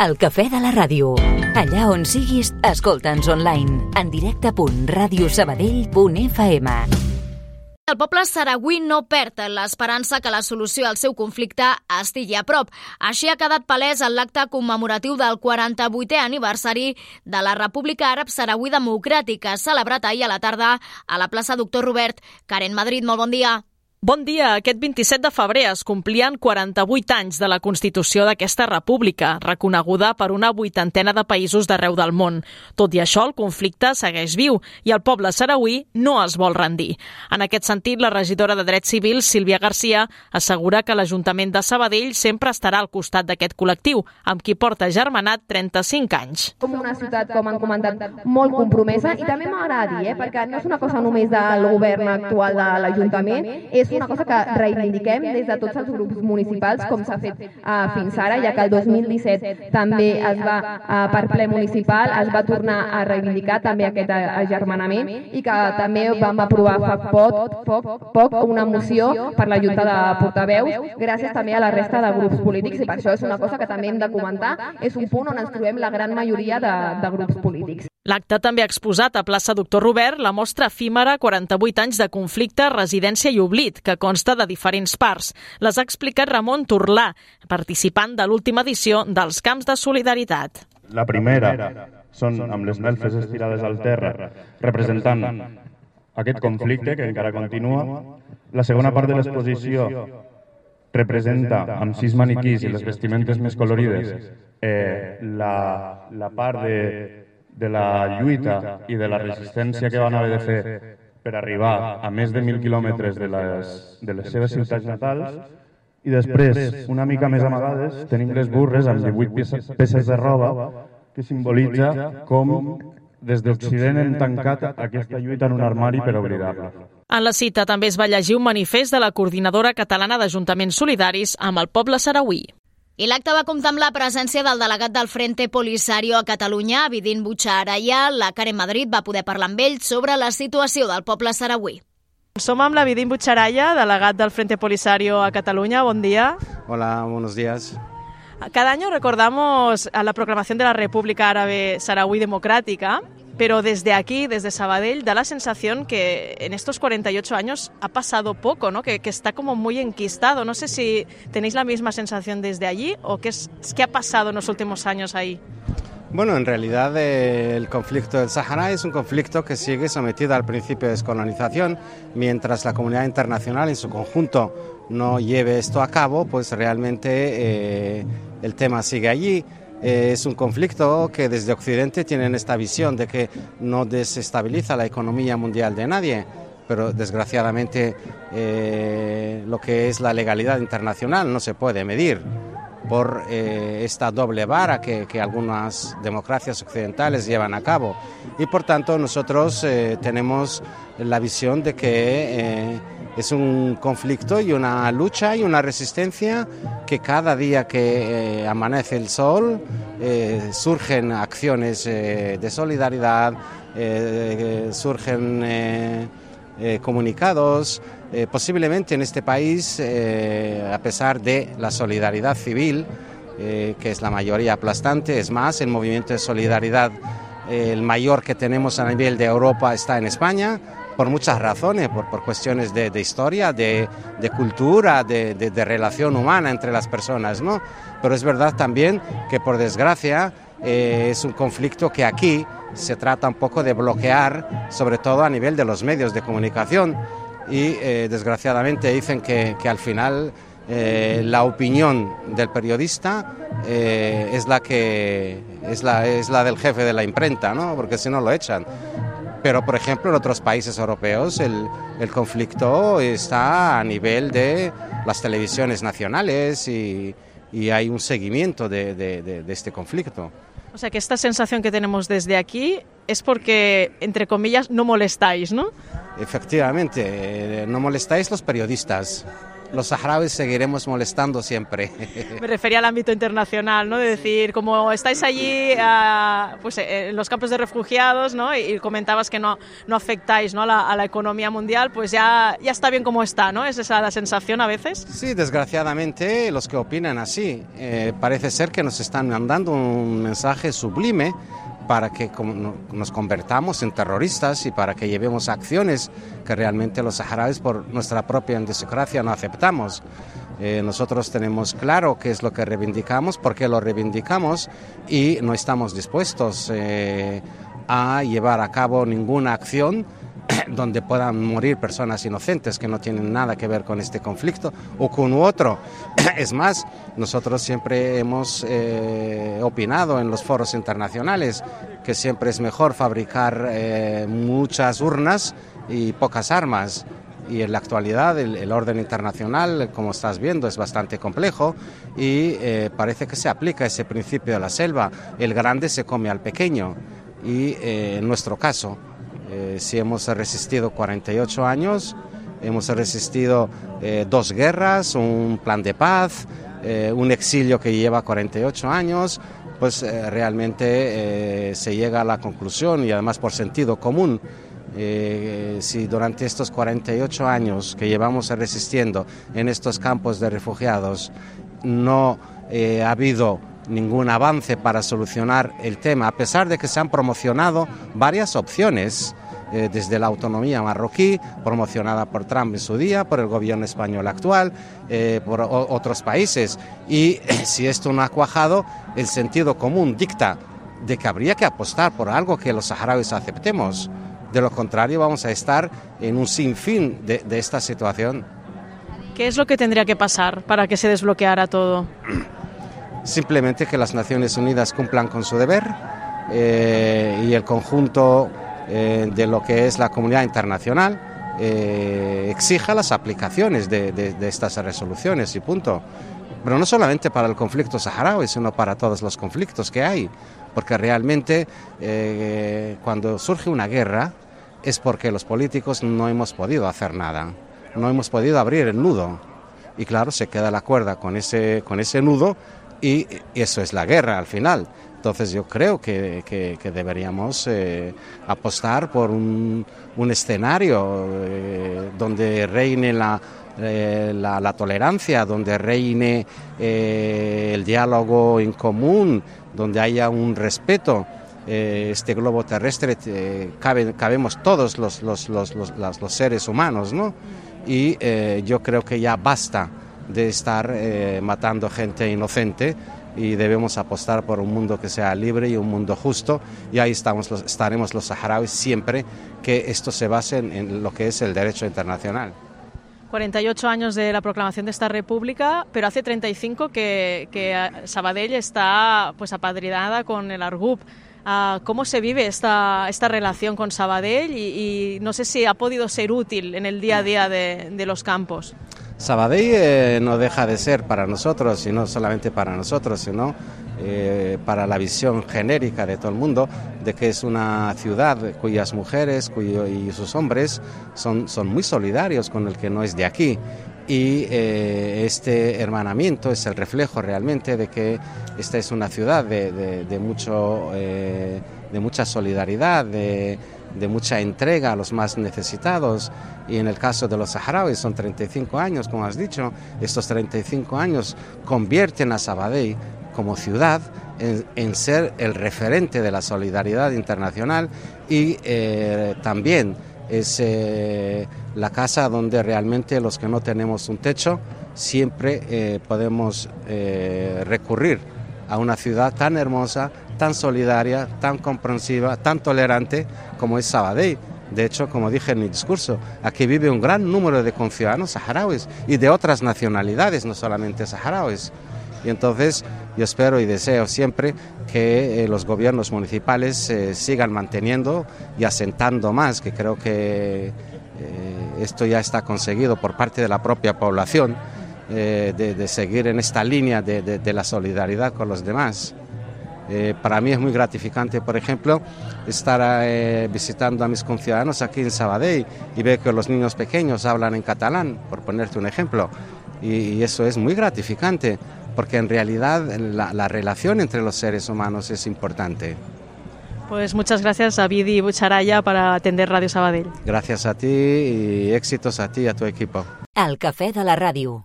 El cafè de la ràdio. Allà on siguis, escolta'ns online. En directe.radiosabadell.fm el poble saragüí no perd l'esperança que la solució al seu conflicte estigui a prop. Així ha quedat palès en l'acte commemoratiu del 48è aniversari de la República Àrab Saragüí Democràtica, celebrat ahir a la tarda a la plaça Doctor Robert. Karen Madrid, molt bon dia. Bon dia. Aquest 27 de febrer es complien 48 anys de la Constitució d'aquesta república, reconeguda per una vuitantena de països d'arreu del món. Tot i això, el conflicte segueix viu i el poble sarauí no es vol rendir. En aquest sentit, la regidora de Drets Civils, Sílvia Garcia, assegura que l'Ajuntament de Sabadell sempre estarà al costat d'aquest col·lectiu, amb qui porta germanat 35 anys. Com una ciutat, com han comentat, molt compromesa i també m'agrada dir, eh, perquè no és una cosa només del govern actual de l'Ajuntament, és és una cosa que reivindiquem des de tots els grups municipals, com s'ha fet uh, fins ara, ja que el 2017 també es va, uh, per ple municipal, es va tornar a reivindicar també aquest agermanament i que també vam aprovar fa poc, poc, poc una moció per la Junta de Portaveus, gràcies també a la resta de grups polítics i per això és una cosa que també hem de comentar, és un punt on ens trobem la gran majoria de, de grups polítics. L'acte també ha exposat a plaça Doctor Robert la mostra efímera 48 anys de conflicte, residència i oblit, que consta de diferents parts. Les ha explicat Ramon Turlà, participant de l'última edició dels Camps de Solidaritat. La primera són amb les melfes estirades al terra, representant aquest conflicte que encara continua. La segona part de l'exposició representa, amb sis maniquís i les vestimentes més colorides, eh, la, la part de de la lluita i de la resistència que van haver de fer per arribar a més de mil quilòmetres de les, de les seves ciutats natals i després, una mica més amagades, tenim les burres amb 18 peces, de roba que simbolitza com des d'Occident hem tancat aquesta lluita en un armari per oblidar-la. En la cita també es va llegir un manifest de la Coordinadora Catalana d'Ajuntaments Solidaris amb el poble sarauí. I l'acte va comptar amb la presència del delegat del Frente Polisario a Catalunya, Vidin Butxaraya. La Karen Madrid va poder parlar amb ell sobre la situació del poble saragüí. Som amb la Vidin Butxaraya, delegat del Frente Polisario a Cataluña. Bon dia. Hola, buenos días. Cada año recordamos a la proclamación de la República Árabe Saharaui Democrática pero desde aquí, desde Sabadell, da la sensación que en estos 48 años ha pasado poco, ¿no? que, que está como muy enquistado. No sé si tenéis la misma sensación desde allí o qué, es, qué ha pasado en los últimos años ahí. Bueno, en realidad eh, el conflicto del Sahara es un conflicto que sigue sometido al principio de descolonización, mientras la comunidad internacional en su conjunto no lleve esto a cabo, pues realmente eh, el tema sigue allí. Eh, es un conflicto que desde Occidente tienen esta visión de que no desestabiliza la economía mundial de nadie, pero desgraciadamente eh, lo que es la legalidad internacional no se puede medir por eh, esta doble vara que, que, algunas democracias occidentales llevan a cabo. Y por tanto nosotros tenemos la visión de que es un conflicto y una lucha y una resistencia que cada día que eh, amanece el sol eh, surgen acciones eh, de solidaridad, surgen comunicados. posiblemente en este país, a pesar de la solidaridad civil, que es la mayoría aplastante, es más, el movimiento de solidaridad el mayor que tenemos a nivel de Europa está en España, por muchas razones, por, por cuestiones de, historia, de, cultura, de, relación humana entre las personas, ¿no? Pero es verdad también que por desgracia eh, es un conflicto que aquí se trata un poco de bloquear, sobre todo a nivel de los medios de comunicación y eh, desgraciadamente dicen que, que al final eh, la opinión del periodista es la que es la, es la del jefe de la imprenta, ¿no? porque si no lo echan. Pero, por ejemplo, en otros países europeos el, el conflicto está a nivel de las televisiones nacionales y, y hay un seguimiento de, de, de, de, este conflicto. O sea que esta sensación que tenemos desde aquí es porque, entre comillas, no molestáis, ¿no? Efectivamente, no molestáis los periodistas. Los saharauis seguiremos molestando siempre. Me refería al ámbito internacional, ¿no? De decir, como estáis allí uh, pues, en los campos de refugiados, ¿no? Y comentabas que no, no afectáis ¿no? A, la, a la economía mundial, pues ya, ya está bien como está, ¿no? ¿Es esa la sensación a veces? Sí, desgraciadamente los que opinan así, eh, parece ser que nos están mandando un mensaje sublime para que nos convertamos en terroristas y para que llevemos acciones que realmente los saharauis por nuestra propia indesocracia no aceptamos. Eh, nosotros tenemos claro qué es lo que reivindicamos, por qué lo reivindicamos y no estamos dispuestos eh, a llevar a cabo ninguna acción donde puedan morir personas inocentes que no tienen nada que ver con este conflicto o con otro. Es más, nosotros siempre hemos eh, opinado en los foros internacionales que siempre es mejor fabricar eh, muchas urnas y pocas armas. Y en la actualidad el, orden internacional, como estás viendo, es bastante complejo y eh, parece que se aplica ese principio de la selva. El grande se come al pequeño y en nuestro caso eh, si hemos resistido 48 años, hemos resistido eh, dos guerras, un plan de paz, eh, un exilio que lleva 48 años, pues realmente se llega a la conclusión y además por sentido común si durante estos 48 años que llevamos resistiendo en estos campos de refugiados no ha habido ningún avance para solucionar el tema, a pesar de que se han promocionado varias opciones eh, desde la autonomía marroquí, promocionada por Trump en su día, por el gobierno español actual, eh, por otros países. Y si esto no ha cuajado, el sentido común dicta de que habría que apostar por algo que los saharauis aceptemos. De lo contrario, vamos a estar en un sinfín de, de esta situación. ¿Qué es lo que tendría que pasar para que se desbloqueara todo? Simplemente que las Naciones Unidas cumplan con su deber eh, y el conjunto eh, de lo que es la comunidad internacional eh, exija las aplicaciones de, estas resoluciones y punto. Pero no solamente para el conflicto saharaui, sino para todos los conflictos que hay, porque realmente cuando surge una guerra es porque los políticos no hemos podido hacer nada, no hemos podido abrir el nudo. Y claro, se queda la cuerda con ese, con ese nudo y eso es la guerra al final. Entonces yo creo que, deberíamos eh, apostar por un, escenario eh, donde reine eh, la, la, tolerancia, donde reine el diálogo en común, donde haya un respeto. este globo terrestre cabemos todos los, los, los, los, seres humanos, ¿no? Y yo creo que ya basta de estar matando gente inocente y debemos apostar por un mundo que sea libre y un mundo justo y ahí estamos, estaremos los saharauis siempre que esto se base en, lo que es el derecho internacional. 48 años de la proclamación de esta república, pero hace 35 que, que Sabadell está pues apadrinada con el Argup. Uh, ¿Cómo se vive esta, esta relación con Sabadell y, no sé si ha podido ser útil en el día a día de los campos? Sabadell eh, no deja de ser para nosotros, y no solamente para nosotros, sino eh, para la visión genérica de todo el mundo, de que es una ciudad cuyas mujeres y sus hombres son, son muy solidarios con el que no es de aquí. Y eh, este hermanamiento es el reflejo realmente de que esta es una ciudad de, mucho, de mucha solidaridad, de de mucha entrega a los más necesitados. Y en el caso de los saharauis son 35 años, como has dicho, estos 35 años convierten a Sabadell como ciudad en, ser el referente de la solidaridad internacional y eh, también es eh, la casa donde realmente los que no tenemos un techo siempre eh, podemos recurrir a una ciudad tan hermosa, tan solidaria, tan comprensiva, tan tolerante como es Sabadell. De hecho, como dije en mi discurso, aquí vive un gran número de conciudadanos saharauis y de otras nacionalidades, no solamente saharauis. Y entonces yo espero y deseo siempre que eh, los gobiernos municipales eh, sigan manteniendo y asentando más, que creo que eh, esto ya está conseguido por parte de la propia población, eh, de, de, seguir en esta línea de, de, de la solidaridad con los demás. Eh, para mí es muy gratificante, por ejemplo, estar eh, visitando a mis conciudadanos aquí en Sabadell y ver que los niños pequeños hablan en catalán, por ponerte un ejemplo. Y, y eso es muy gratificante, porque en realidad la, la, relación entre los seres humanos es importante. Pues muchas gracias a Vidi Bucharaya para atender Radio Sabadell. Gracias a ti y éxitos a ti y a tu equipo. Al Café de la Radio.